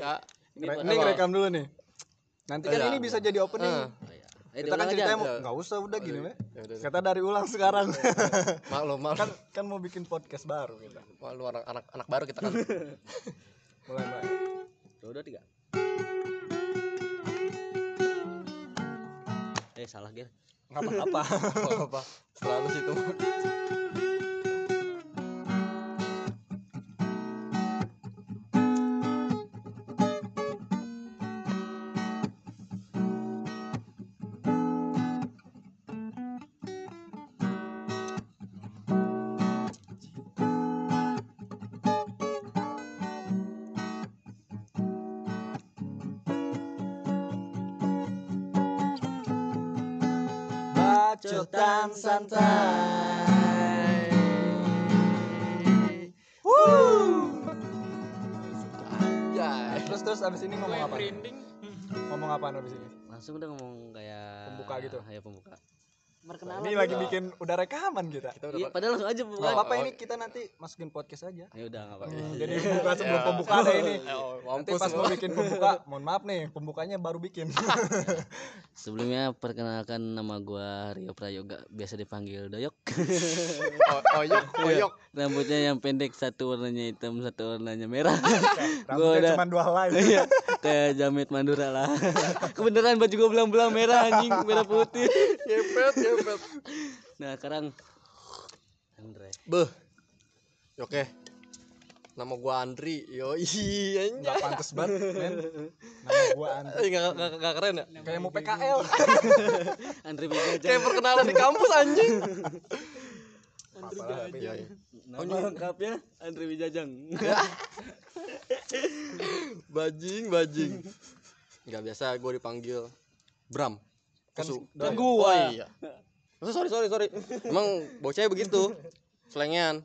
Ya. Ini ini rekam dulu nih. Nanti kan ini bisa jadi opening. Eh, Kita kan ceritanya mau nggak usah udah gini. Ya. Kata dari ulang sekarang. Maklum, maklum. kan kan mau bikin podcast baru kita. Maklum anak anak anak baru kita kan. Mulai mulai. Dua, dua, tiga. Eh salah Ger. Nggak apa-apa. apa selalu situ Bacotan santai. Anjay. Terus terus abis ini ngomong apa? Ngomong apa abis ini? Langsung udah ngomong kayak Pembuka gitu? Ya pembuka. Ini lagi bikin udah rekaman kita. Iya, padahal langsung aja Gak pembuka. apa-apa ini kita nanti masukin podcast aja. Ya udah enggak apa-apa. Hmm, jadi buka sebelum pembuka ada ini. Oh, Nanti pas mau bikin pembuka, mohon maaf nih, pembukanya baru bikin. Sebelumnya perkenalkan nama gua Rio Prayoga, biasa dipanggil Doyok. O- oyok oyok Rambutnya yang pendek, satu warnanya hitam, satu warnanya merah. Rambutnya udah- cuma dua helai. Iya, kayak Jamet Mandura lah. Kebenaran baju gua belang-belang merah anjing, merah putih. ngepet Nah, sekarang Andre. beh oke. Nama gua Andri. Yo iya Nggak pantes banget, men. Nama gua Andri. nggak nggak nggak keren ya? Kayak mau PKL. Andre Bijaja. kayak perkenalan di kampus anjing. Lah, tapi- iya iya. Nama lengkapnya Andre Wijajang. bajing bajing. Nggak biasa gue dipanggil Bram Kan Kesu. doyan. gua. Oh, iya. Masa sorry sorry sorry. Emang bocahnya begitu. Selengean.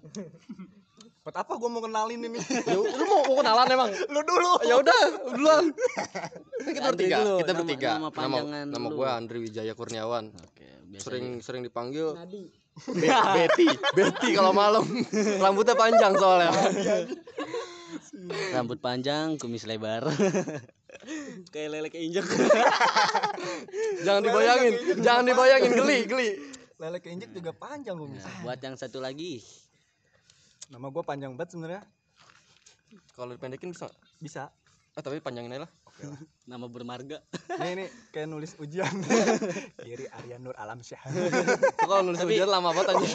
Buat apa gua mau kenalin ini? ya lu mau, mau kenalan emang? Lu dulu. ya udah duluan. Kan kita Andri bertiga dulu, kita nama- bertiga. nama nama nama gua Andri Wijaya Kurniawan. Oke, biasa sering sering dipanggil Nadi. Be- Betty. Betty kalau malam. Rambutnya panjang soalnya. Rambut panjang, kumis lebar. kayak lele keinjek. jangan dibayangin jangan dibayangin geli geli Lele keinjek juga panjang gua. Nah, buat yang satu lagi, Nama gua panjang banget sebenarnya. kalau dipendekin bisa? Bisa. ah tapi panjangin aja lah nama bermarga. Nih ini kayak nulis ujian. Giri Arya Nur Alamsyah. Kok kalau nulis ujian lama banget aja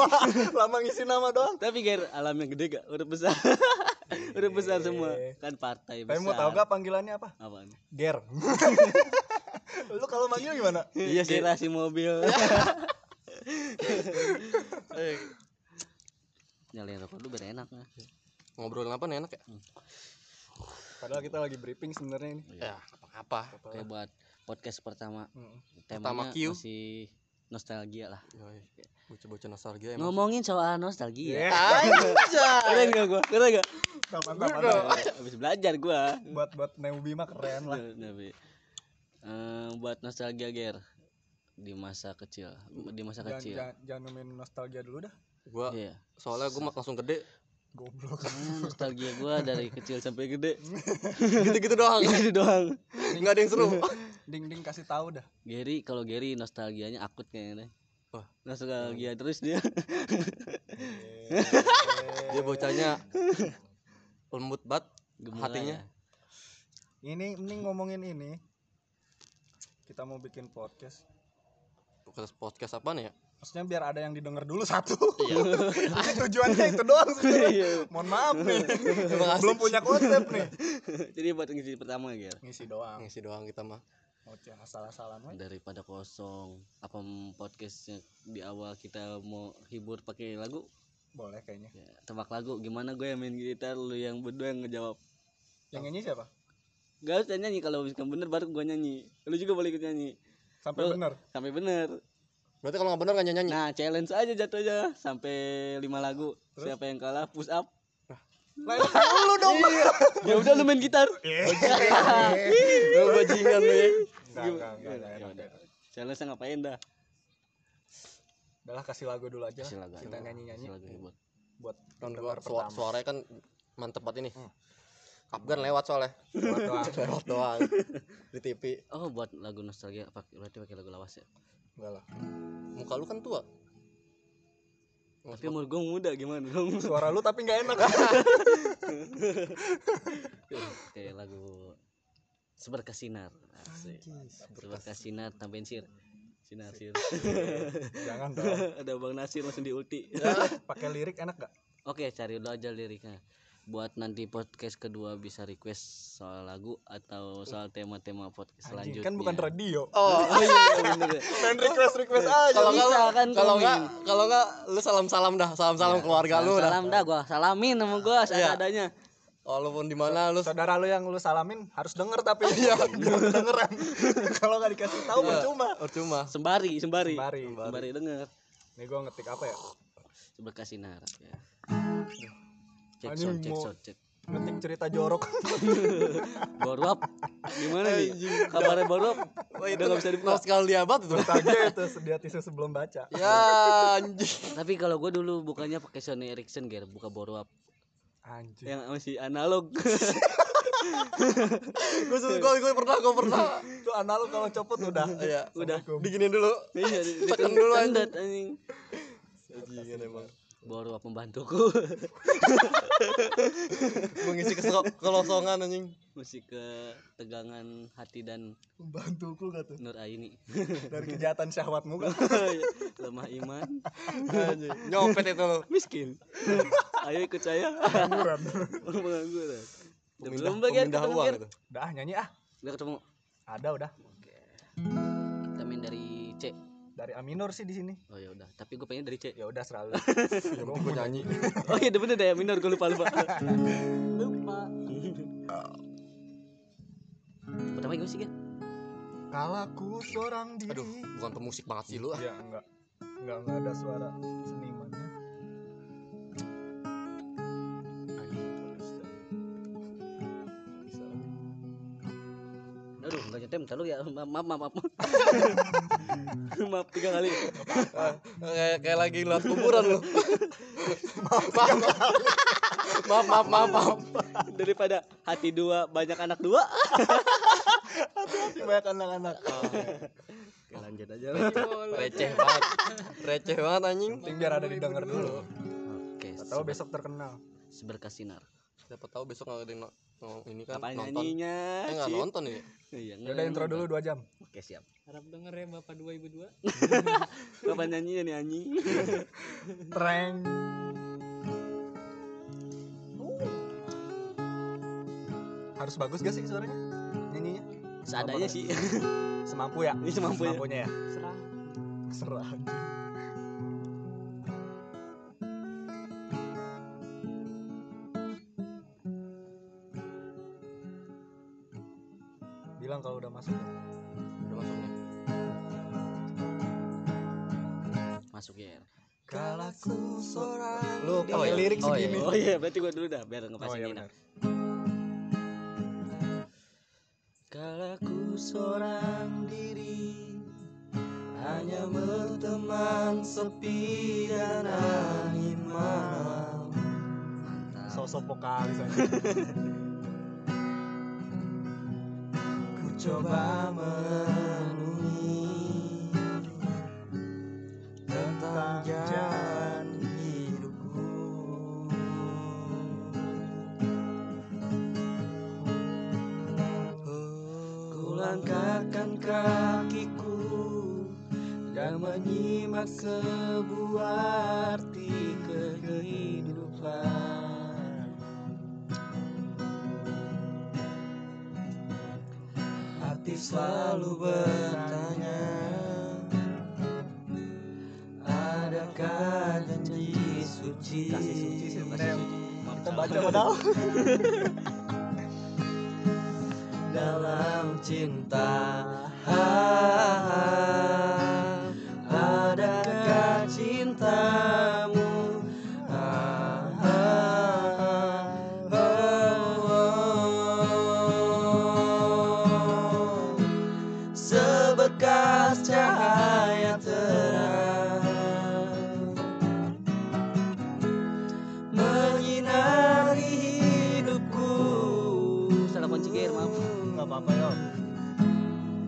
Lama ngisi nama doang. Tapi Ger, alamnya gede gak? Udah besar. Udah besar semua. Kan partai besar. Tapi mau tahu gak panggilannya apa? Apaan? Ger. Lu kalau manggil gimana? iya sih Gerasi mobil. Eh, Nyalain rokok lu biar enak ngobrolin apa nih enak ya Padahal kita lagi briefing sebenarnya ini. ya apa Kayak buat podcast pertama. Hmm. Pertama Temanya Q. masih nostalgia lah. Bocah-bocah nostalgia emang Ngomongin soal nostalgia. Anjay. Keren gak gua? Keren gak? Mantap, mantap, mantap. Habis belajar gua. Buat buat Neubi mah keren lah. Tapi eh, buat nostalgia Ger di masa kecil, di masa Jangan, kecil. jangan, jangan nemuin nostalgia dulu dah. gua Iya. soalnya gua langsung gede Goblok. Nostalgia gua dari kecil sampai gede. gitu-gitu doang Gitu doang. nggak ada yang seru Ding ding kasih tahu dah. Gary kalau Gary nostalgianya akut kayaknya deh. Wah. Nostalgia terus dia. dia bocahnya lembut banget Hatinya? ya. Ini mending ngomongin ini. Kita mau bikin podcast. podcast podcast apa nih ya Maksudnya biar ada yang didengar dulu satu. Iya. Ini tujuannya itu doang sebenarnya. Iya. Mohon maaf nih. Terima kasih. Belum punya konsep nih. Jadi buat ngisi pertama Ger. Ngisi doang. ngisi doang kita mah Oceh asal-asalan we. Daripada kosong. Apa podcastnya di awal kita mau hibur pakai lagu? Boleh kayaknya. Ya, tebak lagu gimana gue yang main gitar lu yang berdua yang ngejawab Yang nyanyi siapa? Gak usah nyanyi kalau misalkan bener baru gue nyanyi Lu juga boleh ikut nyanyi Sampai Lu- bener. Sampai bener berarti kalau nggak bener nggak nyanyi? Nah challenge aja jatuhnya. Sampai lima lagu. Siapa yang kalah push up. Lah. Lu dong. Ya udah lu main gitar. Lu bajingan lu ya. Ya. Challenge ngapain dah? Udahlah kasih lagu dulu aja. Kasih lagu Kita nyanyi-nyanyi. Kasih lagu hibur. buat kan pendengar pertama. suaranya kan mantep banget ini. Afgan lewat soalnya. Lewat doang. lewat doang. Di TV Oh buat lagu nostalgia. Berarti pakai lagu lawas ya. Enggak lah. muka lu kan tua Tapi umur gue muda gimana dong? Suara lu tapi nggak enak. Kayak lagu Seberkas Sinar. Seberkas Sinar tambahin sir. Sinar sir. Jangan dong. Ada Bang Nasir langsung di ulti. Pakai lirik enak gak? Oke, cari dulu aja liriknya. Buat nanti podcast kedua bisa request soal lagu atau soal tema-tema podcast Anjing, selanjutnya. kan bukan radio. oh Oh iya, iya bener ya. Main request request aja. kalau Bisa nggak kan kalau nggak kalau nggak lu salam salam dah salam salam keluarga lu dah Salam dah gua, salamin sama gua Iya. seadanya. walaupun di mana lu Saudara lu yang lu salamin harus denger tapi dia nggak kedengeran. Kalau nggak dikasih tahu percuma. percuma Sembari, sembari. Sembari. Sembari denger. Nih gua ngetik apa ya? Seberkas Sinar ya. Cek Anjing, sound, cek mau- sound, cek. Ngetik cerita jorok. Boruap. Gimana nih? Kabarnya Boruap? Wah, Udah nggak bisa dibuka. nostalgia banget itu Nostalgia itu sedia tisu sebelum baca. ya anjing Tapi kalau gua dulu bukannya pakai Sony Ericsson gear, buka Boruap Anjing. yang masih analog. gue gue gue pernah gue pernah Itu analog kalau copot udah. iya Udah. diginin dulu Iya, dulu, tendet, anjing. Anjingan emang Boruap membantuku. mengisi kelosongan anjing Masih ke tegangan hati dan Bantuku gak tuh? Nur Aini. Dari kejahatan syahwatmu kan? Lemah iman, anjing nyopet itu lu miskin. Ayo ikut saya. Pengangguran. Pengangguran. Udah belum bagian pemindah ketemu, uang itu Udah ah, nyanyi ah. Udah ketemu. Ada udah. Kita main dari C. Dari A minor sih di sini. Oh ya udah, tapi gue pengen dari C. Ya udah selalu. yang penting gue nyanyi Oh iya, bener deh minor gue lupa lupa. lupa. Pertama gimana sih kan? Kalaku seorang diri. aduh bukan pemusik banget sih lu ah Ya enggak. Enggak enggak ada suara senimannya. Aduh, enggak nyetem, lu ya. Maaf, maaf, maaf. Maaf, maaf tiga kali. kayak kayak lagi lihat kuburan lu maaf maaf maaf maaf maaf Daripada hati dua banyak anak dua. Banyak anak-anak. Oke, lanjut aja receh banget receh banget anjing Penting biar ada didengar dulu. Oke, Tahu besok terkenal. seberkas sinar. siapa tahu besok nggak ada no- ini kan Apa nonton nyanyinya? eh nggak Cip? nonton ini Iya, Ya udah intro dulu 2 jam. Oke, siap. Harap denger ya Bapak 2002 Kapan nyanyinya nih anjing? Treng. Harus bagus gak sih suaranya? Nyanyinya? Seadanya sih. Semampu ya? Ini semampunya. Semampunya ya? Serah Serah Masuk ya. Kalaku seorang Lu pakai oh iya. lirik Oh iya. segini. Oh iya, berarti gua dulu dah biar Oh ngepasin iya enak. benar. Kalaku seorang diri hanya berteman sepi dan angin malam. Mantap. Sosok vokalis aja. Ku coba memenuhi menyimak sebuah arti kehidupan. Hati selalu bertanya Adakah janji suci Kasih suci sih, Kasih suci. Kita baca padahal. nggak apa-apa yo.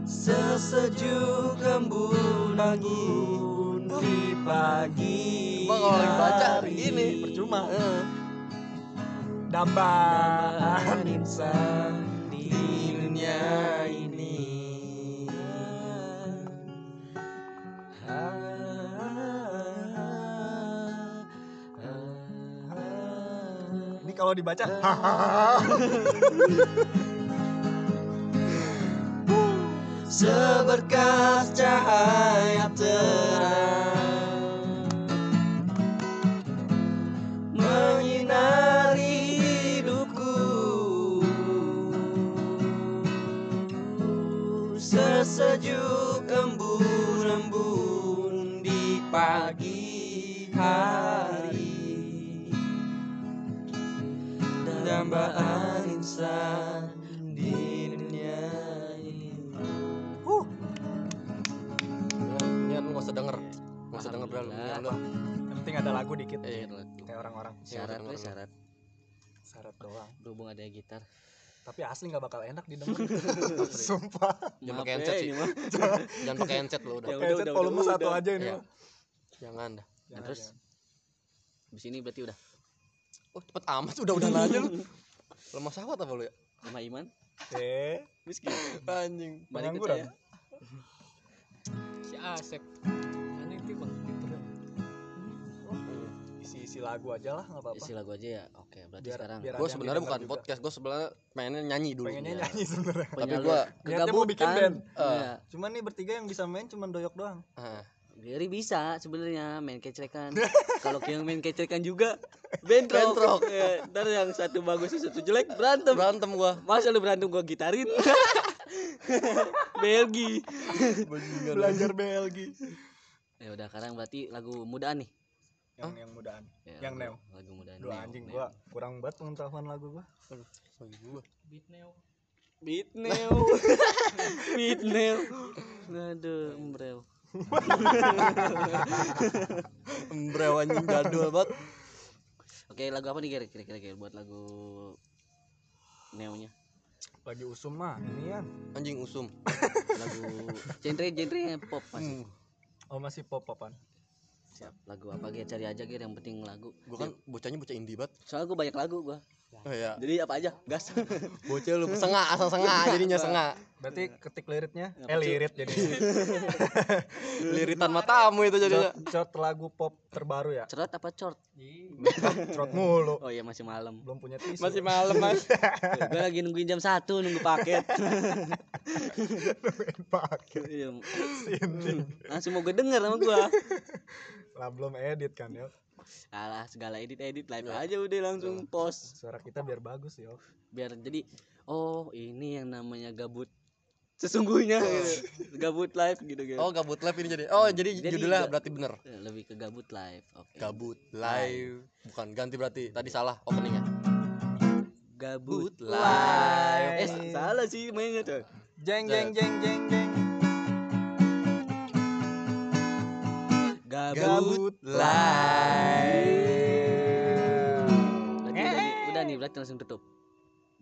Sesejuk embun angin di pagi Cuma kalau lagi baca hari. gini percuma. Eh, dambaan insan di dunia ini. Ini kalau dibaca seberkas cahaya terang. Menyinari hidupku. Sesejuk embun-embun di pagi hari. Dambaan insan Nian lu. Yang penting ada lagu dikit Eh, kayak orang-orang. Syarat lu. syarat. Syarat doang. Berhubung ada gitar. Tapi asli nggak bakal enak didengar sumpah. Jangan pakai ya, headset sih. Jangan pakai headset lu udah. Ya udah, volume udah, satu udah. aja ini Iya. mah. Jangan dah. Nah, Jangan, terus? di sini berarti udah. Oh cepet amat udah udah nanya lu. Lemah sahwat apa lu ya? Sama Iman? Eh. Miskin. Anjing. Pengangguran. saya. Si Asep. Isi-isi lagu aja lah nggak apa-apa isi lagu aja ya oke berarti Biar- sekarang biar Gue sebenarnya bukan juga. podcast Gue sebenarnya pengennya nyanyi dulu pengennya Iya. nyanyi sebenarnya Tapi gua- Niatnya mau bikin band. Iya. cuman nih bertiga yang bisa main cuman doyok doang Ah, Gary bisa sebenarnya main kecrekan. Kalau yang main kecrekan juga bentrok. Bentrok. Ya, ntar yang satu bagus yang satu jelek berantem. Berantem gua Masa lu berantem gua gitarin? Belgi. belajar BLG Ya udah sekarang berarti lagu mudaan nih. Yang yang mudaan Ya, Yang lagu, Neo. Lagu mudaan. Duh Neo, anjing Neo. gua kurang banget pengetahuan lagu gua Lagi gua Beat Neo. Beat Neo. Beat Neo. Aduh, embrel. Embrew anjing jadul banget Oke, lagu apa nih Gary kira-kira Gary, buat lagu Neonya? lagi usum mah ini kan Anjing usum Lagu genre genre pop masih. Hmm, oh masih pop popan Siap. Lagu apa Gary cari aja Gary yang penting lagu. Gua kan bocahnya bocah indie banget Soalnya gue banyak lagu gua. Oh iya Jadi apa aja? Gas. Bocah lu sengak asal sengak jadinya sengak berarti ketik liriknya? Apa eh lirit jadi Liritan matamu itu jadinya. Cot, cot lagu pop terbaru ya? Cerot apa cort? Trot mulu. Oh iya masih malam. belum punya tisu. Masih malam mas. Gue lagi nungguin jam 1 nunggu paket. pakai Iya, sinting. Langsung mau gue denger sama gua. lah belum edit kan yo Alah segala edit edit live aja udah langsung post suara kita biar bagus yo biar jadi oh ini yang namanya gabut sesungguhnya gitu. gabut live gitu gitu. Oh gabut live ini jadi Oh jadi, Jadi judulnya ga- berarti bener Eh, lebih ke gabut live. Oke. Gabut live Bukan ganti berarti Tadi salah openingnya Gabut live. Eh salah sih mainnya tuh. jeng jeng jeng jeng jeng Gabut, live. Berarti udah, nih, udah nih berarti langsung tutup.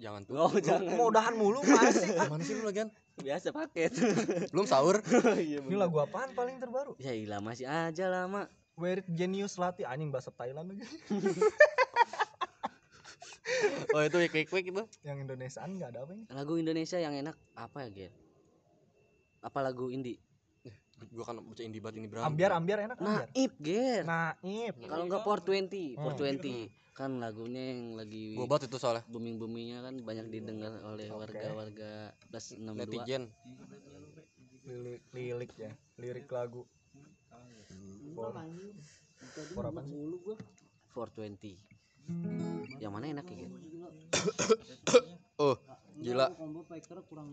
Jangan tuh Oh jangan. mau udahan mulu masih Mana sih lu lagian Biasa paket. Belum sahur Iya ini lagu apaan paling terbaru Ya ilah masih aja lama. Where Genius Lati anjing bahasa Thailand lagi Oh itu wik wik wik itu yang Indonesiaan nggak ada apa ini Lagu Indonesia yang enak apa ya, Ger? Apa lagu indie? Gua kan indie banget ini berapa ambiar ambiar enak ambiar. Naib, Ger. naib. Kalau enggak 420, Hmm. 420 kan lagunya yang lagi Gua banget itu soalnya. booming boomingnya kan banyak didengar oleh warga-warga plus 62 Netizen lirik lirik ya lirik lagu. For for apa sih? 420 yang mana enak ya Ger? Oh gila.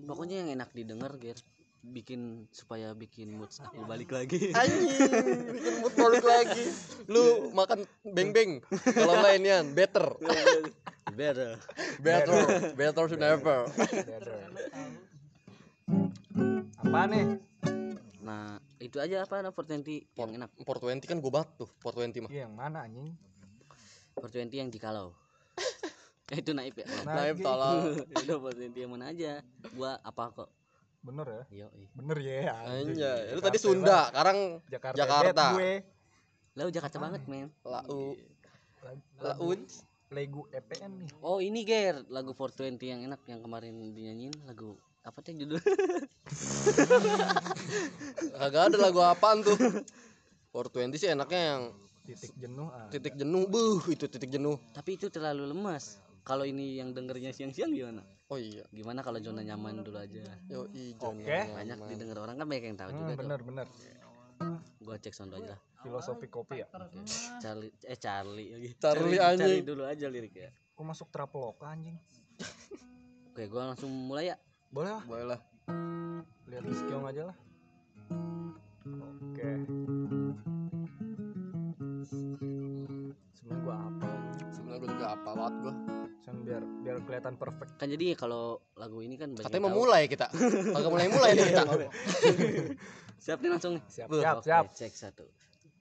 Pokoknya yang enak didengar Ger bikin supaya bikin mood aku balik lagi. Anjing Bikin mood balik lagi. Lu makan beng beng Kalau lain Yan Better. Better. Better. Better. To never Better. apa nih? Nah itu aja apa? Nah 420 yang enak. 420 kan gua banget tuh 420 mah. Iya, yang mana anjing? 420 yang jikalau Eh itu naib ya. Naib Naib, tolol. Udah buat intiman aja. Gua apa kok? Bener ya Yo, bener ya. Anjay, lu Jakarta tadi Sunda, sekarang Jakarta, Jakarta. Gue Lah Jakarta banget, men. lau lagu, laun. lagu EPN nih Oh, ini Ger, lagu 420 yang enak yang kemarin dinyanyiin lagu apa teh judul? Kagak ada lagu apaan tuh. 420 sih enaknya yang titik jenuh ah titik jenuh. Buh, itu titik jenuh. Tapi itu terlalu lemas. Kalau ini yang dengernya siang-siang gimana? Oh iya. Gimana kalau zona nyaman dulu aja? Yo ijo. Oke. Banyak didengar orang kan banyak yang tahu Hmm, juga tuh. bener bener Gua cek sound aja lah. filosofi kopi ya. Charlie eh Charlie lagi. Charlie cari anjing. dulu aja liriknya. kok masuk traveloka anjing Oke, gua langsung mulai ya. boleh lah Boleh lah. lihat di skill aja lah biar biar kelihatan perfect Kan jadi kalau lagu ini kan banyak Katanya yang mau tahu. mulai kita. Mulai-mulai nih kita. Siap nih langsung nih. siap Buh, siap Oke, siap cek satu.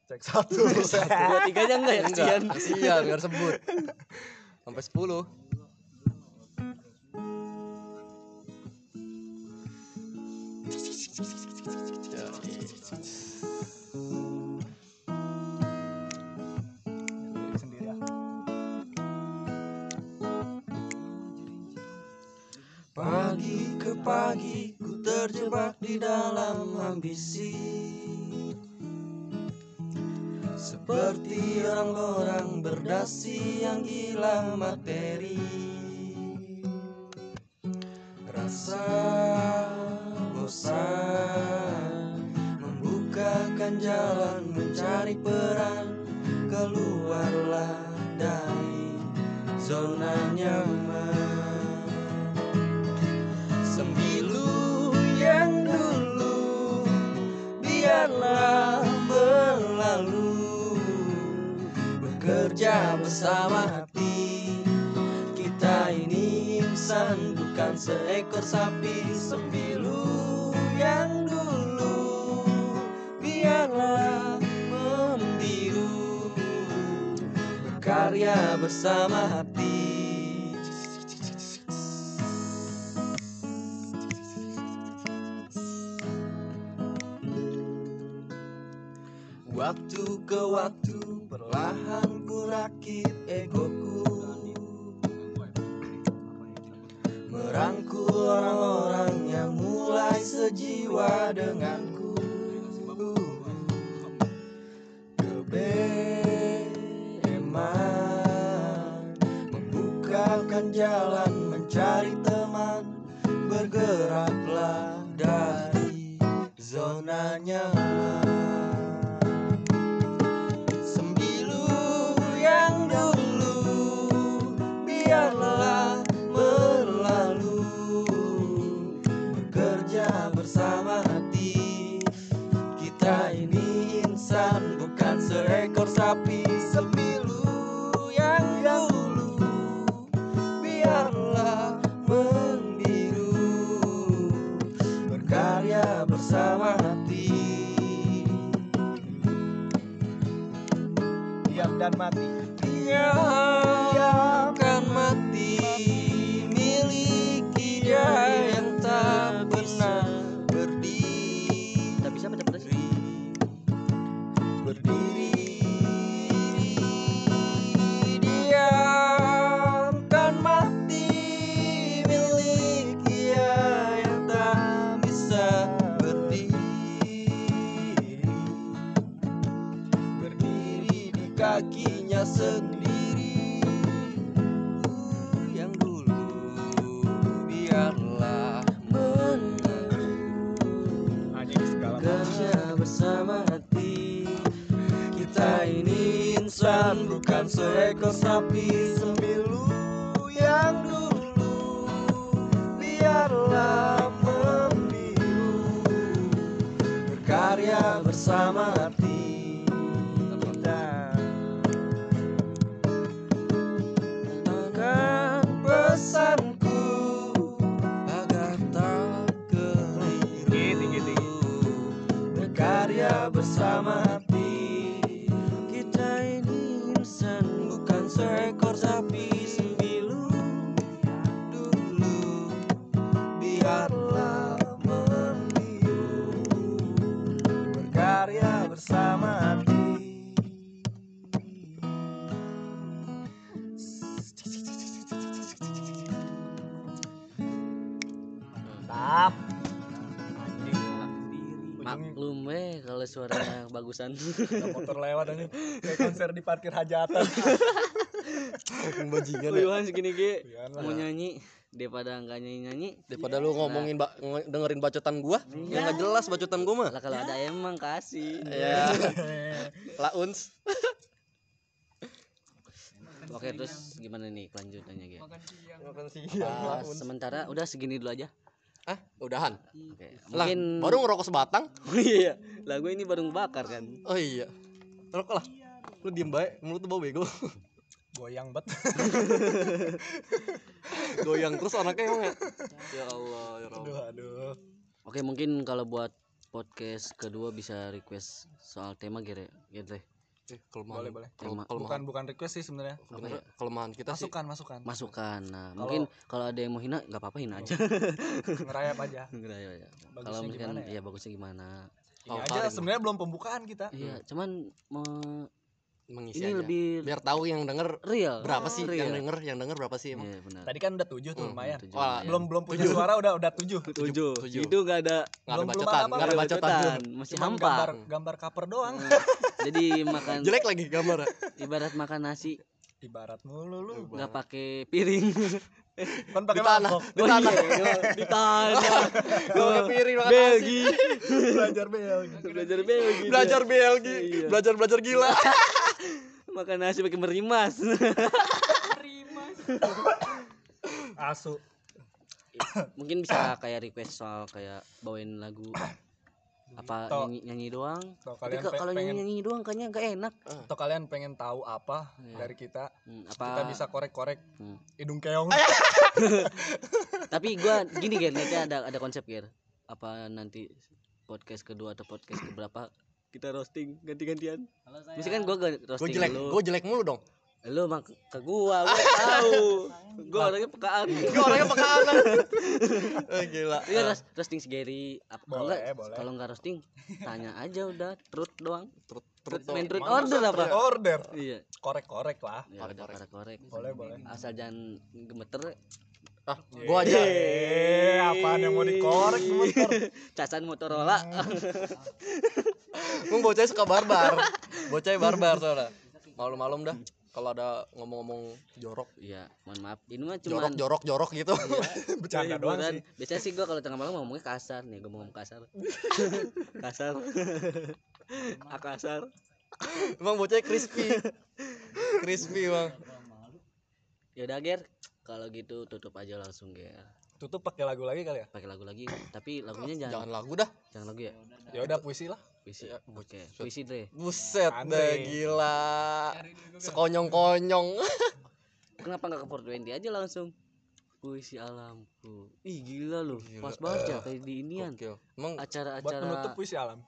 cek satu Dua tiganya enggak ya Enggak, kesian. kasihan enggak sebut. Sampai 10. Dalam ambisi. Seperti orang-orang berdasi yang gila materi. Rasa bosan Membukakan jalan mencari peran. Keluarlah dari zona nyaman bersama hati. Kita ini insan bukan seekor sapi. Sembilu yang dulu biarlah membiru Berkarya bersama hati. Waktu ke waktu rakit egoku. Merangkul orang-orang yang mulai sejiwa denganku Kita ini insan bukan seekor sapi. Sembilu bukan seekor Karena meniup berkarya bersama di mantap maklum weh kalau suaranya bagusan. Ada motor lewat ini kayak konser di parkir hajatan. Bajingan ya. segini ge mau nyanyi daripada nggak nyanyi nyanyi daripada lu ngomongin ba- nge- dengerin bacotan gua yang nggak jelas bacotan gua mah. Lah kalau ada emang kasih. Ya launs oke terus gimana nih kelanjutannya ge? Makan siang. Makan Ah, sementara udah segini dulu aja. Ah udahan? Oke lah mungkin baru ngerokok sebatang? Oh iya. Lah gue ini baru bakar kan? Oh iya. Rokok lah. Lu diem baik mulut tuh bau bego. Goyang bet goyang terus anaknya emang ya? Ya Allah ya aduh Allah aduh. Oke mungkin kalau buat podcast kedua bisa request soal tema gere. Gitu. Eh, kelemahan boleh boleh. tema kelemahan bukan bukan request sih sebenarnya. Sebenarnya kelemahan kita sih. Masukan masukan. Masukan. Nah mungkin kalau ada yang mau hina nggak apa-apa hina aja. Ngerayap aja. Ya, ya. Bagusnya kalau misalkan gimana ya? ya bagusnya gimana? Ini Oh, aja sebenarnya belum pembukaan kita. Iya cuman me- mengisi ini aja. lebih biar tahu yang denger real. berapa sih real. yang denger yang denger berapa sih emang. Iya benar. Tadi kan udah tujuh tuh Hmm, lumayan. Tujuh Wah, belum belum punya suara udah udah tujuh. Tujuh. Tujuh. itu nggak ada nggak ada bacotan nggak ada bacotan. Masih Cuman hampa. gambar gambar cover doang. Jadi makan jelek lagi gambar. Ibarat makan nasi. Ibarat mulu lu. Nggak pakai piring. Kan pakai Di tanah, mangkok. di tanah. Di tanah. Gak pakai piring makan Belgi. belajar bel belajar Belgi. Belajar Belgi. Iya. belajar belajar gila makan nasi pakai merimas. Asu. Mungkin bisa kayak request soal kayak bawain lagu apa Toh. nyanyi, nyanyi doang. Toh tapi kalian kalau nyanyi pengen nyanyi doang kayaknya nggak enak. Atau kalian pengen tahu apa Iya. dari kita? Hmm, apa kita bisa korek-korek. Hmm. hidung keong. Tapi gua gini Ger nanti ada ada konsep Ger. Apa nanti podcast kedua atau podcast keberapa kita roasting ganti-gantian. Misalkan gua gak gue roasting jelek lu. gue jelek mulu dong. Lu mak ke gua gua tahu. Gua orangnya pekaan gue orangnya pekaan eh, gila. Iya ros- roasting si Gary. Apa kalau Boleh, enggak boleh. kalau enggak roasting tanya aja udah truth doang. Truth terus main truth order apa? truth order. Iya. Korek-korek lah ya korek korek boleh boleh. Asal jangan gemeter ah gue aja. Eh apaan yang mau dikorek gemeter casan Motorola. Emang bocahnya suka barbar. Bocahnya barbar soalnya malam-malam dah kalau ada ngomong-ngomong jorok. Iya mohon maaf. Ini mah jorok cuman jorok jorok gitu. Bercanda doang sih. Biasanya sih gua kalau tengah malam ngomongnya kasar nih gua mau ngomong kasar. Kasar. Ah kasar emang bocahnya crispy. Crispy bang. Ya udah Ger kalau gitu tutup aja langsung Ger tutup pakai lagu lagi kali ya pakai lagu lagi tapi lagunya jangan jangan lagu dah jangan lagu ya ya udah puisi lah puisi Ya, oke puisi Dre buset Andre. deh gila sekonyong-konyong Kenapa nggak ke 420 aja langsung? Puisi alamku. Ih gila loh, Gila. pas banget ya kayak di inian. Gokil. emang buat Acara-acara. menutup puisi alam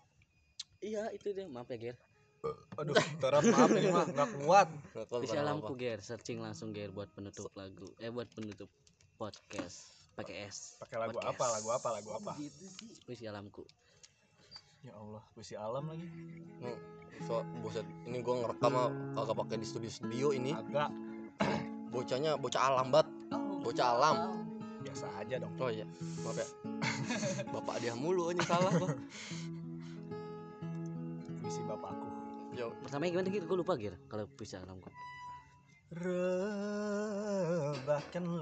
Iya itu deh, maaf ya Ger. Aduh terap maaf ini mah nggak kuat. Alamku apa. Ger, searching langsung Ger buat penutup lagu. Eh buat penutup podcast. Pakai S. pakai lagu Podcast. apa lagu apa? Lagu apa Puisi alamku. ya Allah puisi alam lagi. Emang, so, buset ini gua ngerekam kagak pakai di studio studio ini? Agak. Bocahnya bocah alam bat bocah alam. Biasa aja dong. Oh iya maaf ya. Bapak dia mulu ini salah gua. Puisi bapakku Yo, Pertamanya gimana Ger? Gue lupa Ger kalau puisi alamku. rebahkan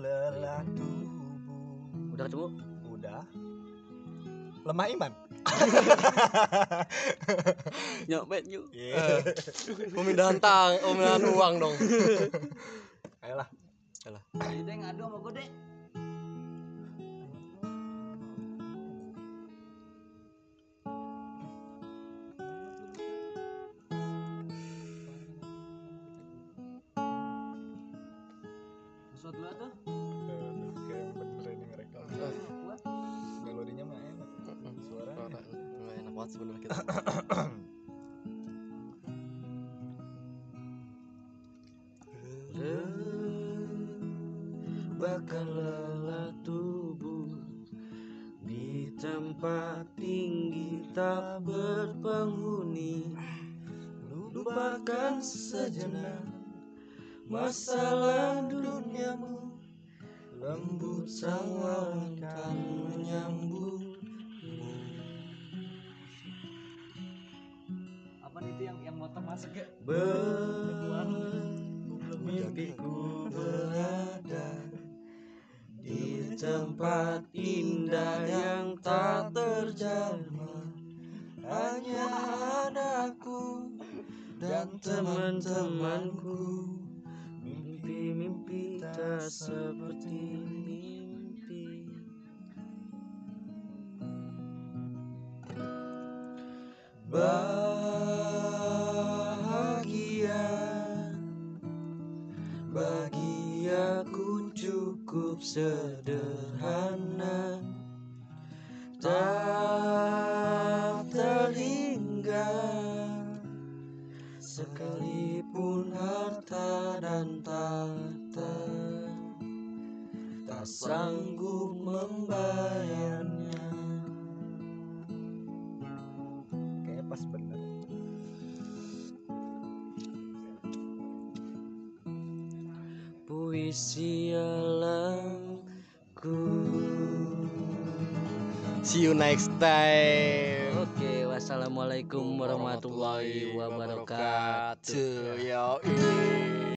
lelah tubuh. Udah ketemu? udah. Lemah iman. Nyopet yuk. pemindahan tang pemindahan uang dong. Ayolah. Aduh, tempat tinggi tak berpenghuni. Lupakan sejenak masalah duniamu. Lembut sawal laut akan menyambutmu Apa itu yang yang motor masuk ya? Ber Mimpiku berat tempat indah yang tak terjamah. Hanya ada aku dan teman-temanku. Mimpi-mimpi tak seperti mimpi. Bahagia. Bagi aku cukup sederhana next time. Oke, wassalamualaikum warahmatullahi wabarakatuh.